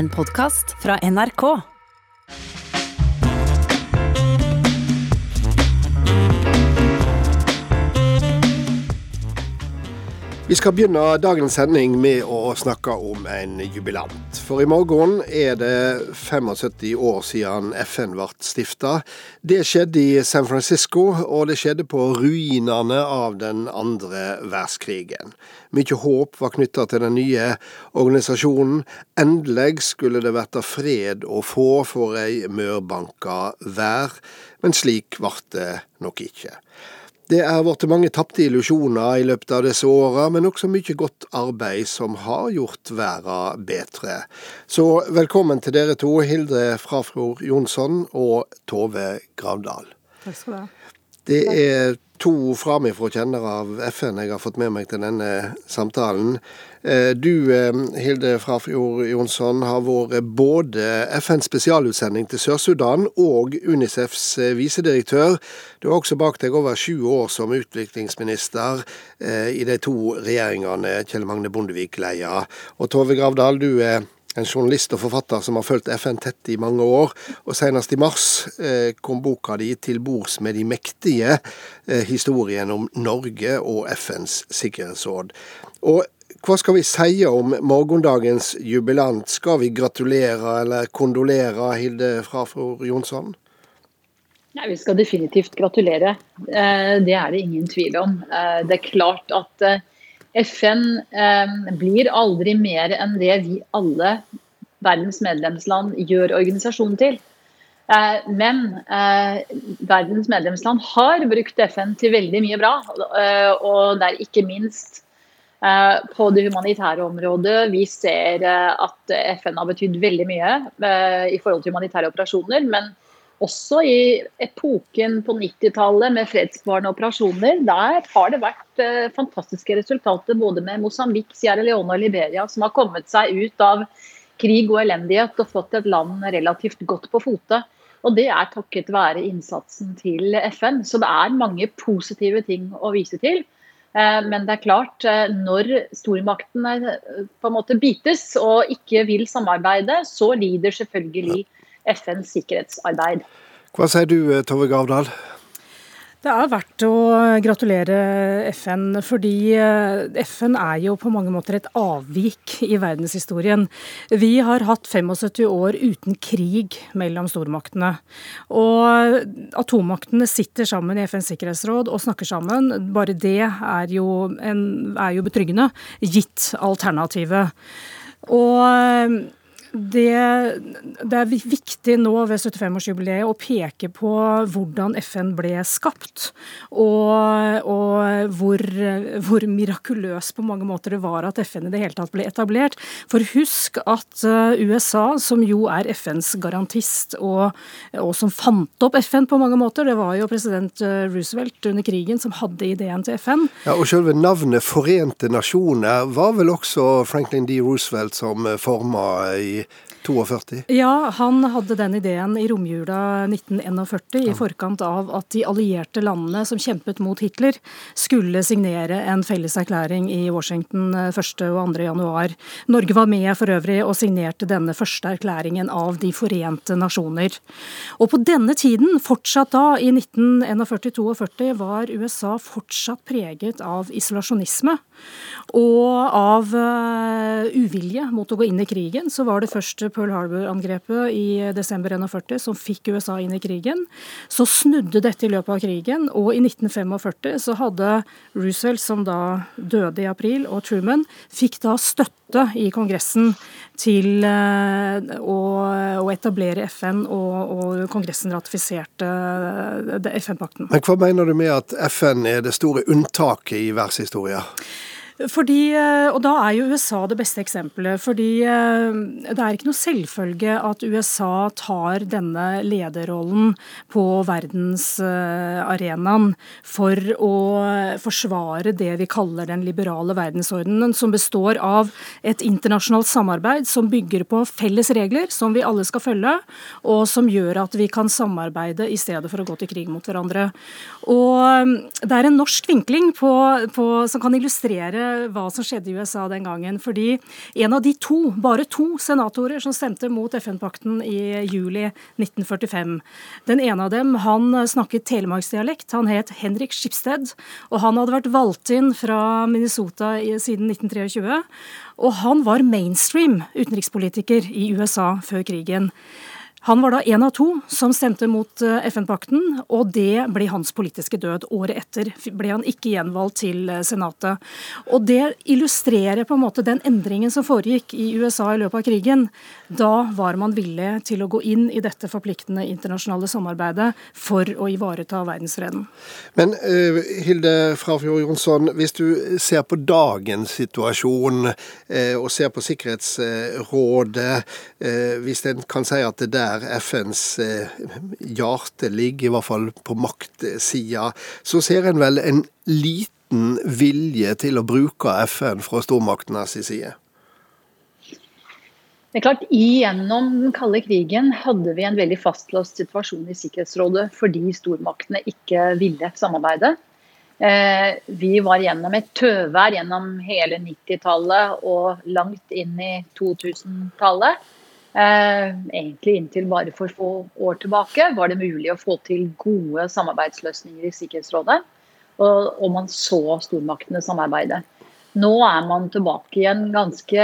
En podkast fra NRK. Vi skal begynne dagens sending med å snakke om en jubilant. For i morgen er det 75 år siden FN ble stifta. Det skjedde i San Francisco, og det skjedde på ruinene av den andre verdenskrigen. Mye håp var knytta til den nye organisasjonen. Endelig skulle det bli fred å få for ei mørbanka vær, men slik ble det nok ikke. Det er blitt mange tapte illusjoner i løpet av disse åra, men også mye godt arbeid som har gjort verden bedre. Så velkommen til dere to, Hilde Frafjord Jonsson og Tove Gravdal. Takk skal du ha. Det er to framifrå kjennere av FN jeg har fått med meg til denne samtalen. Eh, du, eh, Hilde Frafjord Jonsson, har vært både FNs spesialutsending til Sør-Sudan og Unicefs eh, visedirektør. Du har også bak deg over 20 år som utviklingsminister i de to regjeringene Kjell Magne Bondevik leia. Og Tove Gravdal, du er en journalist og forfatter som har fulgt FN tett i mange år. Og senest i mars eh, kom boka di 'Til bords med de mektige', eh, historien om Norge og FNs sikkerhetsråd. Og hva skal vi si om morgendagens jubilant? Skal vi gratulere eller kondolere, Hilde Frafjord Jonsson? Nei, Vi skal definitivt gratulere. Eh, det er det ingen tvil om. Det er klart at FN eh, blir aldri mer enn det vi alle verdens medlemsland gjør organisasjonen til. Eh, men eh, verdens medlemsland har brukt FN til veldig mye bra. Eh, og det er ikke minst eh, på det humanitære området vi ser eh, at FN har betydd veldig mye i forhold til humanitære operasjoner. men også i epoken på 90-tallet med fredsbevarende operasjoner, der har det vært eh, fantastiske resultater både med Mosambik, Sierra Leone og Liberia, som har kommet seg ut av krig og elendighet og fått et land relativt godt på fote. Og det er takket være innsatsen til FN. Så det er mange positive ting å vise til. Eh, men det er klart, eh, når stormaktene på en måte bites og ikke vil samarbeide, så lider selvfølgelig FNs sikkerhetsarbeid. Hva sier du, eh, Tove Gavdal? Det er verdt å gratulere FN, fordi eh, FN er jo på mange måter et avvik i verdenshistorien. Vi har hatt 75 år uten krig mellom stormaktene. Og atommaktene sitter sammen i FNs sikkerhetsråd og snakker sammen. Bare det er jo, en, er jo betryggende, gitt alternativet. Og det, det, er viktig nå ved 75-årsjubileet å peke på hvordan FN ble skapt, og, og hvor, hvor, mirakuløst på mange måter det var at FN i det hele tatt ble etablert. For husk at eh, USA, som jo er FNs garantist, og, og som fant opp FN på mange måter, det var jo president eh, Roosevelt under krigen som hadde ideen til FN. Ja, Og selve navnet Forente nasjoner var vel også Franklin D. Roosevelt som forma i 42? Ja, han hadde den ideen i romjula 1941, i forkant av at de allierte landene som kjempet mot Hitler, skulle signere en felles erklæring i Washington 1. Eh, og 2. januar. Norge var med for øvrig og signerte denne første erklæringen av De forente nasjoner. Og på denne tiden, fortsatt da, i 1941-42, var USA fortsatt preget av isolasjonisme og av uh, uvilje mot å gå inn i krigen. Så var det først Pearl Harbor-angrepet i desember 41 som fikk USA inn i krigen. Så snudde dette i løpet av krigen, og i 1945 så hadde Roosevelt, som da døde i april, og Truman fikk da støtte i Kongressen til uh, å, å, etablere FN, og, og Kongressen ratifiserte uh, FN-pakten. Men Hva mener du med at FN er det store unntaket i verdenshistoria? Fordi, eh, og da er jo USA det beste eksempelet. fordi eh, det er ikke noe selvfølge at USA tar denne lederrollen på verdensarenaen for å forsvare det vi kaller den liberale verdensordenen, som består av et internasjonalt samarbeid som bygger på felles regler som vi alle skal følge, og som gjør at vi kan samarbeide i stedet for å gå til krig mot hverandre. Og Det er en norsk vinkling på, på, som kan illustrere hva som skjedde i USA den gangen. Fordi en av de to, bare to senatorer som stemte mot FN-pakten i juli 1945, den ene av dem han snakket telemarksdialekt. Han het Henrik Skipsted, og han hadde vært valgt inn fra Minnesota siden 1923. Og han var mainstream utenrikspolitiker i USA før krigen. Han var da en av to som stemte mot eh, FN-pakten, og det ble hans politiske død. Året etter ble han ikke gjenvalgt til eh, Senatet. Og Det illustrerer på en måte den endringen som foregikk i USA i løpet av krigen. Da var man villig til å gå inn i dette forpliktende internasjonale samarbeidet for å ivareta verdensfreden. Men uh, Hilde Frafjord Jonsson, hvis du ser på dagens situasjon og ser på Sikkerhetsrådet, hvis en kan si at det der der FNs eh, hjerte ligger, i hvert fall på maktsida, så ser en vel en liten vilje til å bruke FN fra stormaktenes side? Det er klart, Gjennom den kalde krigen hadde vi en veldig fastlåst situasjon i Sikkerhetsrådet fordi stormaktene ikke ville samarbeide. Eh, vi var gjennom et tøvær gjennom hele 90-tallet og langt inn i 2000-tallet. Eh, egentlig inntil bare for få år tilbake var det mulig å få til gode samarbeidsløsninger i Sikkerhetsrådet. Og, og man så stormaktene samarbeide. Nå er man tilbake i en ganske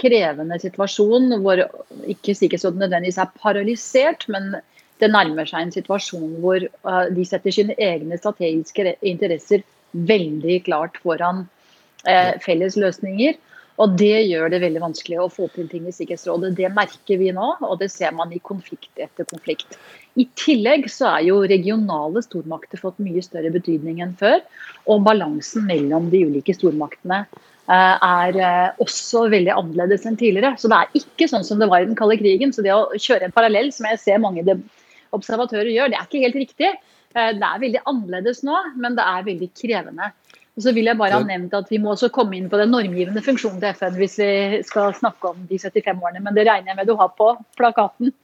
krevende situasjon hvor ikke Sikkerhetsrådet nødvendigvis er paralysert, men det nærmer seg en situasjon hvor uh, de setter sine egne strategiske interesser veldig klart foran uh, felles løsninger. Og Det gjør det veldig vanskelig å få til ting i Sikkerhetsrådet. Det merker vi nå, og det ser man i konflikt etter konflikt. I tillegg så er jo regionale stormakter fått mye større betydning enn før. Og balansen mellom de ulike stormaktene eh, er eh, også veldig annerledes enn tidligere. Så det er ikke sånn som det var i den kalde krigen. Så det å kjøre en parallell, som jeg ser mange observatører gjør, det er ikke helt riktig. Eh, det er veldig annerledes nå, men det er veldig krevende. Og så vil jeg bare ha nevnt at Vi må også komme inn på den normgivende funksjonen til FN hvis vi skal snakke om de 75 årene, men det regner jeg med du har på plakaten.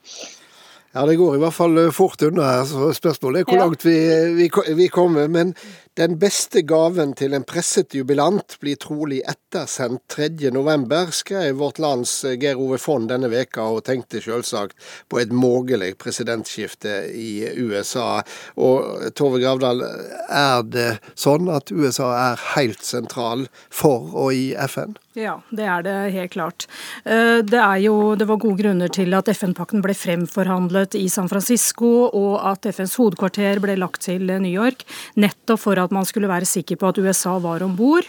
Ja, det går i hvert fall fort unna. Så spørsmålet er hvor langt vi, vi, vi kommer. Men den beste gaven til en presset jubilant blir trolig ettersendt 3.11, skrev Vårt Lands Geir Ove Fond denne veka, og tenkte selvsagt på et mulig presidentskifte i USA. Og Tove Gravdal, er det sånn at USA er helt sentral for og i FN? Ja, det er det helt klart. Eh, det, jo, det var gode grunner til at FN-pakten ble fremforhandlet i San Francisco, og at FNs hovedkvarter ble lagt til New York, nettopp for at man skulle være sikker på at USA var om bord.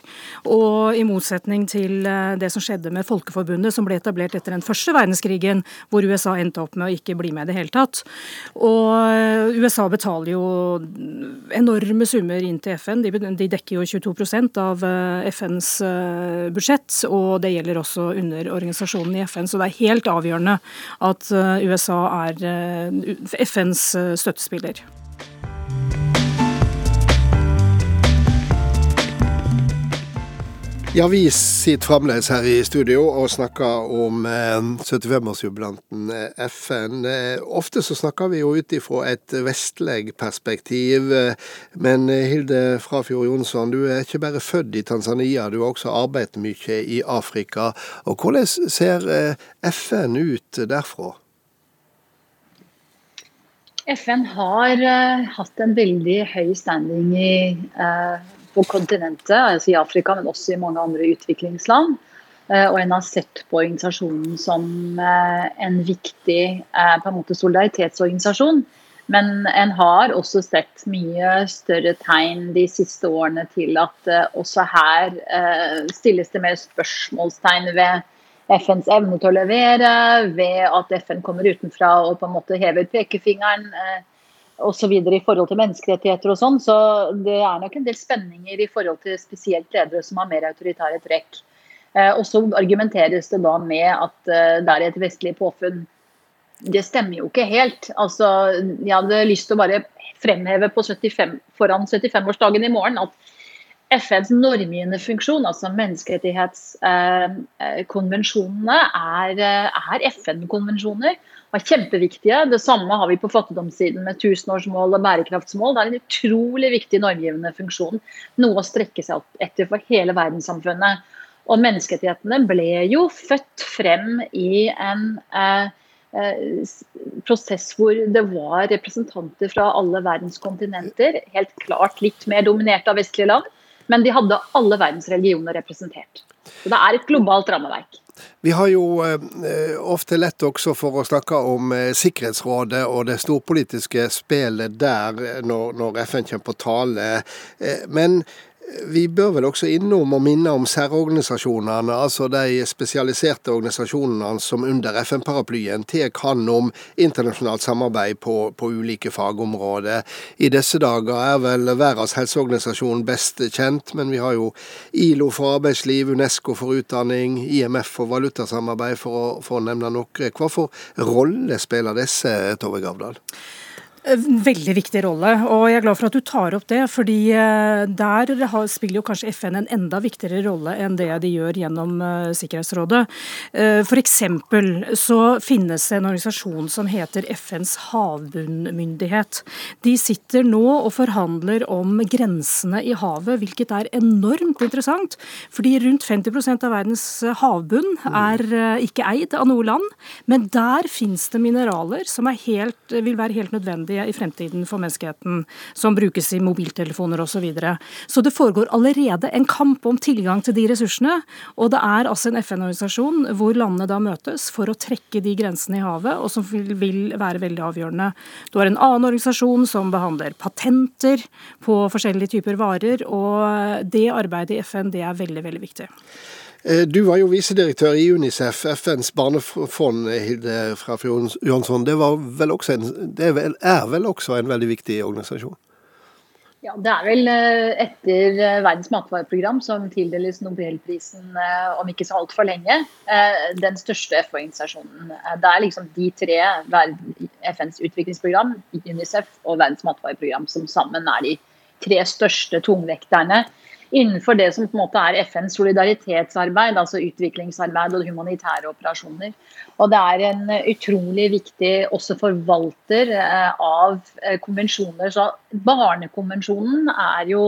Og i motsetning til eh, det som skjedde med Folkeforbundet, som ble etablert etter den første verdenskrigen, hvor USA endte opp med å ikke bli med i det hele tatt. Og eh, USA betaler jo enorme summer inn til FN. De, dekker jo 22 av eh, FNs budsjett, og det gjelder også under organisasjonen i FN. Så det er helt avgjørende at USA er FNs støttespiller. Ja, vi sitter fremdeles her i studio og snakker om eh, 75-årsjubilanten eh, FN. Eh, ofte så snakker vi jo ut ifra et vestlig perspektiv. Eh, men eh, Hilde Frafjord Jonsson, du er ikke bare født i Tanzania, du har også arbeidet mye i Afrika. Og Hvordan ser FN ut derfra? FN har uh, hatt en veldig høy standing i uh, på kontinentet, altså i Afrika, men også i mange andre utviklingsland. Uh, og en har sett på organisasjonen som en viktig på en måte solidaritetsorganisasjon. Men en har også sett mye større tegn de siste årene til at også her stilles det mer spørsmålstegn ved FNs evne til å levere, ved at FN kommer utenfra og på en måte hever pekefingeren osv. i forhold til menneskerettigheter og sånn. Så det er nok en del spenninger i forhold til spesielt ledere som har mer autoritære trekk. Eh, og så argumenteres det da med at eh, det er et vestlig påfunn. Det stemmer jo ikke helt. Altså, jeg hadde lyst til å bare fremheve på 75, foran 75-årsdagen i morgen at FNs normgivende funksjon, altså menneskerettighetskonvensjonene, er, er FN-konvensjoner og er kjempeviktige. Det samme har vi på fattigdomssiden med tusenårsmål og bærekraftsmål. Det er en utrolig viktig normgivende funksjon. Noe å strekke seg opp etter for hele verdenssamfunnet. Og menneskerettighetene ble jo født frem i en eh, Eh, prosess hvor det var representanter fra alle verdens kontinenter. Helt klart litt mer dominert av vestlige land, men de hadde alle verdens religioner representert. Så det er et globalt rammeverk. Vi har jo eh, ofte lett også for å snakke om eh, Sikkerhetsrådet og det storpolitiske spelet der når, når FN kommer på tale. Eh, men vi bør vel også innom og minne om særorganisasjonene, altså de spesialiserte organisasjonene som under FN-paraplyen tar hånd om internasjonalt samarbeid på, på, ulike fagområder. I disse dager er vel Verdens helseorganisasjon best kjent, men vi har jo ILO for arbeidsliv, UNESCO for utdanning, IMF for valutasamarbeid, for å, for å nevne noe. For rolle spiller disse, Tove Gavdal? Veldig viktig rolle, og jeg er glad for at du tar opp det. fordi eh, der spiller jo kanskje FN en enda viktigere rolle enn det de gjør gjennom eh, Sikkerhetsrådet. Eh, F.eks. så finnes det en organisasjon som heter FNs havbunnmyndighet. De sitter nå og forhandler om grensene i havet, hvilket er enormt interessant. Fordi rundt 50% av verdens havbunn er ikke eid av noe land, men der finnes det mineraler som helt, vil være helt nødvendige nødvendige i fremtiden for menneskeheten, som brukes i mobiltelefoner osv. Så, videre. så det foregår allerede en kamp om tilgang til de ressursene. Og det er altså en FN-organisasjon hvor landene da møtes for å trekke de grensene i havet, og som vil være veldig avgjørende. Du har en annen organisasjon som behandler patenter på forskjellige typer varer, og det arbeidet i FN det er veldig, veldig viktig. Eh, du var jo visedirektør i Unicef, FNs barnefond, Hilde Frafjord Jonsson. Det, en, det er vel også en veldig viktig organisasjon? Ja, Det er vel eh, etter eh, Verdens matvareprogram, som tildeles Nobelprisen om ikke så altfor lenge, den største FN-organisasjonen. Det er liksom de tre, FNs utviklingsprogram, Unicef og Verdens matvareprogram, som sammen er de tre største tungvekterne innenfor det som på en måte er FNs solidaritetsarbeid, altså utviklingsarbeid og humanitære operasjoner. Og det er en utrolig viktig også forvalter eh, av eh, konvensjoner. Så Barnekonvensjonen er jo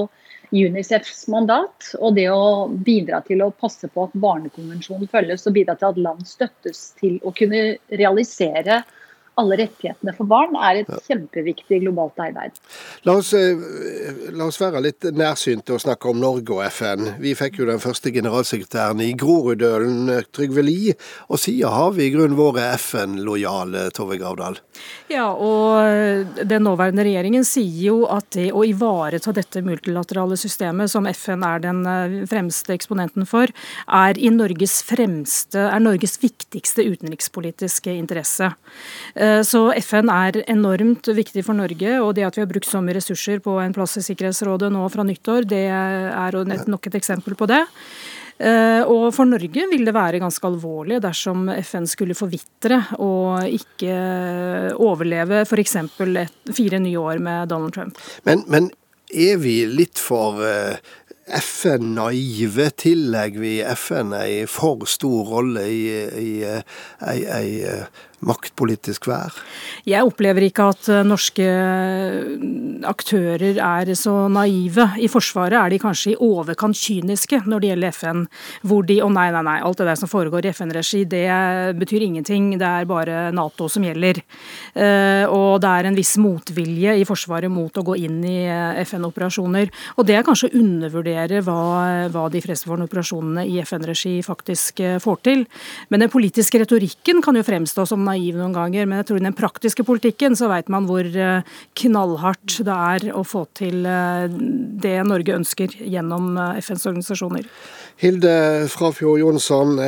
Unicefs mandat. Og det å bidra til å passe på at Barnekonvensjonen følges, og bidra til at land støttes til å kunne realisere alle rettighetene for barn er et kjempeviktig globalt arbeid. La oss, eh, la oss, være litt nærsynte og snakke om Norge og FN. Vi fikk jo den første generalsekretæren i Groruddølen, Trygve Lie, og siden har vi i grunnen vært FN-lojale, Tove Gravdal. Ja, og den nåværende regjeringen sier jo at det å ivareta dette multilaterale systemet, som FN er den eh, fremste eksponenten for, er, i Norges, fremste, er Norges viktigste utenrikspolitiske interesse. Eh, så FN er enormt viktig for Norge, og det at vi har brukt så mye ressurser på en plass i Sikkerhetsrådet nå fra nyttår, det er nok et eksempel på det. Eh, og for Norge vil det være ganske alvorlig dersom FN skulle forvitre og ikke overleve f.eks. fire nye år med Donald Trump. Men, men er vi litt for uh, FN-naive? Tillegger vi FN ei for stor rolle i, i, i, i maktpolitisk vær? Jeg opplever ikke at eh, norske eh, aktører er så naive. I Forsvaret er de kanskje i overkant kyniske når det gjelder FN. Hvor de Å nei, nei, nei, alt det der som foregår i FN-regi, det betyr ingenting. Det er bare Nato som gjelder. Eh, og det er en viss motvilje i Forsvaret mot å gå inn i FN-operasjoner. Og det er kanskje å hva, hva de fredsbevarende operasjonene i FN-regi faktisk får til. Men den politiske retorikken kan jo fremstå som naiv noen ganger, men jeg tror i den praktiske politikken så vet man hvor eh, knallhardt det er å få til eh, det Norge ønsker gjennom eh, FNs organisasjoner. Hilde Frafjord Jonsson,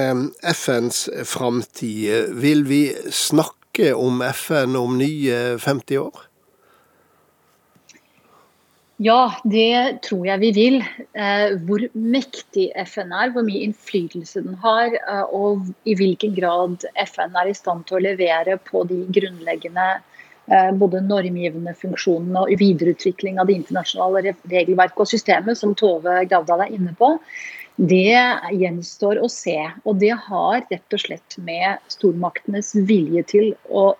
FNs framtid. Vil vi snakke om FN om nye 50 år? Ja, det tror jeg vi vil. Eh, hvor mektig FN er, hvor mye innflytelse den har, eh, og i hvilken grad FN er i stand til å levere på de grunnleggende eh, både normgivende funksjonene og videreutvikling av det internasjonale regelverket og systemet, som Tove Gravdal er inne på, det gjenstår å se. Og det har rett og slett med stormaktenes vilje til å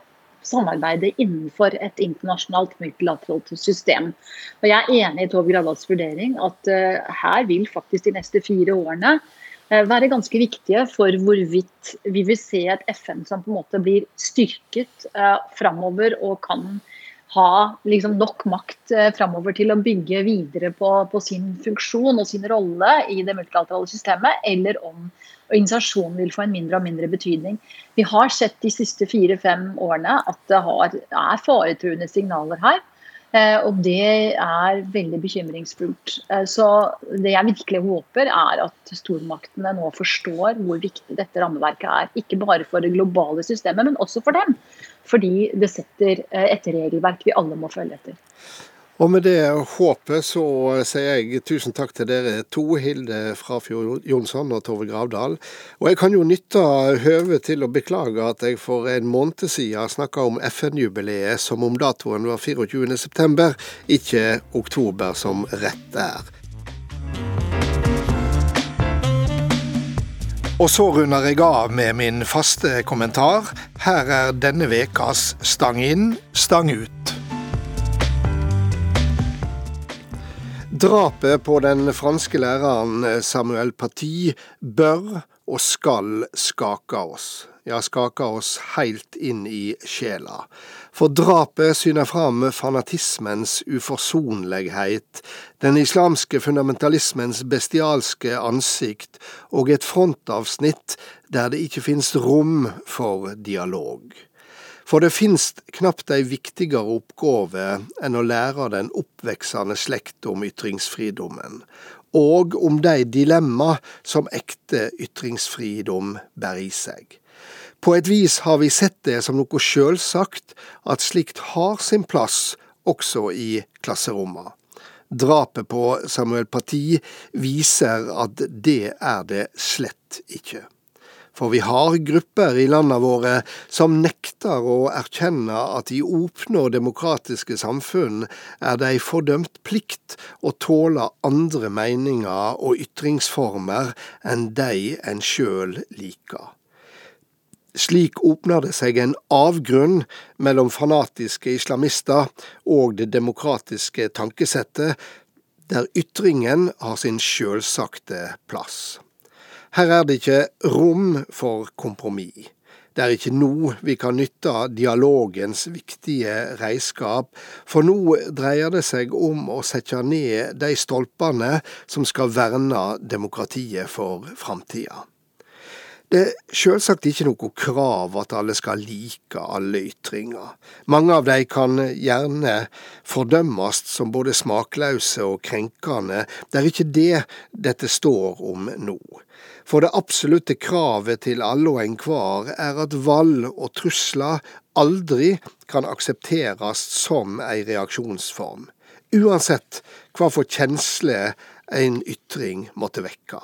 samarbeide innenfor et internasjonalt multilateralt system. Og Jeg er enig i Tove Gravdals vurdering at uh, her vil faktisk de neste fire årene uh, være ganske viktige for hvorvidt vi vil se et FN som på en måte blir styrket uh, framover og kan ha liksom nok makt eh, framover til å bygge videre på, på, sin funksjon og sin rolle i det multilaterale systemet, eller om organisasjonen vil få en mindre og mindre betydning. Vi har sett de siste fire-fem årene at det har, er faretruende signaler her. Eh, og det er veldig bekymringsfullt. Eh, så det jeg virkelig håper, er at stormaktene nå forstår hvor viktig dette rammeverket er. Ikke bare for det globale systemet, men også for dem. Fordi det setter eh, et regelverk vi alle må følge etter. Og med det håpet så sier jeg tusen takk til dere to, Hilde Frafjord Jonsson og Tove Gravdal. Og jeg kan jo nytte høvet til å beklage at jeg for en måned siden snakka om FN-jubileet som om datoen var 24.9, ikke oktober som rett er. Og så runder jeg av med min faste kommentar. Her er denne vekas Stang inn, stang ut. Drapet på den franske læreren Samuel Paty bør og skal skake oss. Ja, skake oss heilt inn i sjela. For drapet syner fram fanatismens uforsonlighet, den islamske fundamentalismens bestialske ansikt og et frontavsnitt der det ikke finnes rom for dialog. For det finst knapt ei viktigere oppgåve enn å lære den oppveksende slekt om ytringsfridommen, og om de dilemma som ekte ytringsfridom bærer i seg. På et vis har vi sett det som noe sjølsagt at slikt har sin plass også i klasseromma. Drapet på Samuel Parti viser at det er det slett ikke. For vi har grupper i landene våre som nekter å erkjenne at i åpne og demokratiske samfunn er det ei fordømt plikt å tåle andre meninger og ytringsformer enn de en sjøl liker. Slik åpner det seg en avgrunn mellom fanatiske islamister og det demokratiske tankesettet, der ytringen har sin sjølsagte plass. Her er det ikke rom for kompromiss. Det er ikke nå vi kan nytte dialogens viktige reiskap, for nå dreier det seg om å sette ned de stolpene som skal verne demokratiet for framtida. Det er selvsagt ikke noe krav at alle skal like alle ytringer. Mange av de kan gjerne fordømmes som både smakløse og krenkende. Det er ikke det dette står om nå. For det absolutte kravet til alle og enhver er at vold og trusler aldri kan aksepteres som ei reaksjonsform, uansett hva for kjensle en ytring måtte vekke.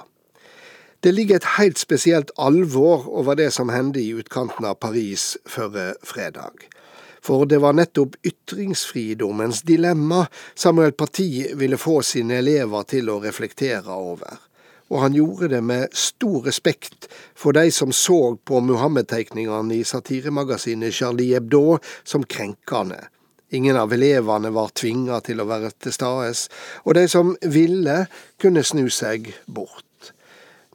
Det ligger et helt spesielt alvor over det som hendte i utkanten av Paris førre fredag. For det var nettopp ytringsfridommens dilemma Samuel Parti ville få sine elever til å reflektere over og han gjorde det med stor respekt for de som så på Muhammed-tegningene i satiremagasinet Charlie Hebdo som krenkende. Ingen av elevene var tvinga til å være til stades, og de som ville, kunne snu seg bort.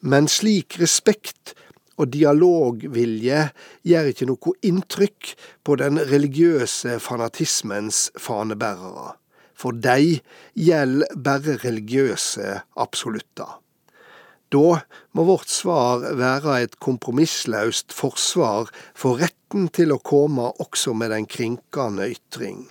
Men slik respekt og dialogvilje gjør ikke noe inntrykk på den religiøse fanatismens fanebærere. For de gjelder bare religiøse absolutter. Da må vårt svar være et kompromissløst forsvar for retten til å komme også med den krinkende ytring,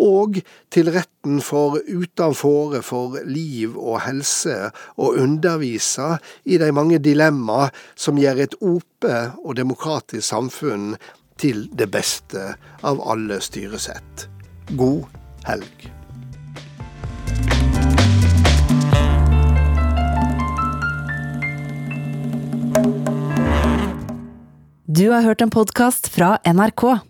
og til retten for utan for liv og helse å undervise i de mange dilemma som gjør et ope og demokratisk samfunn til det beste av alle styresett. God helg. Du har hørt en podkast fra NRK.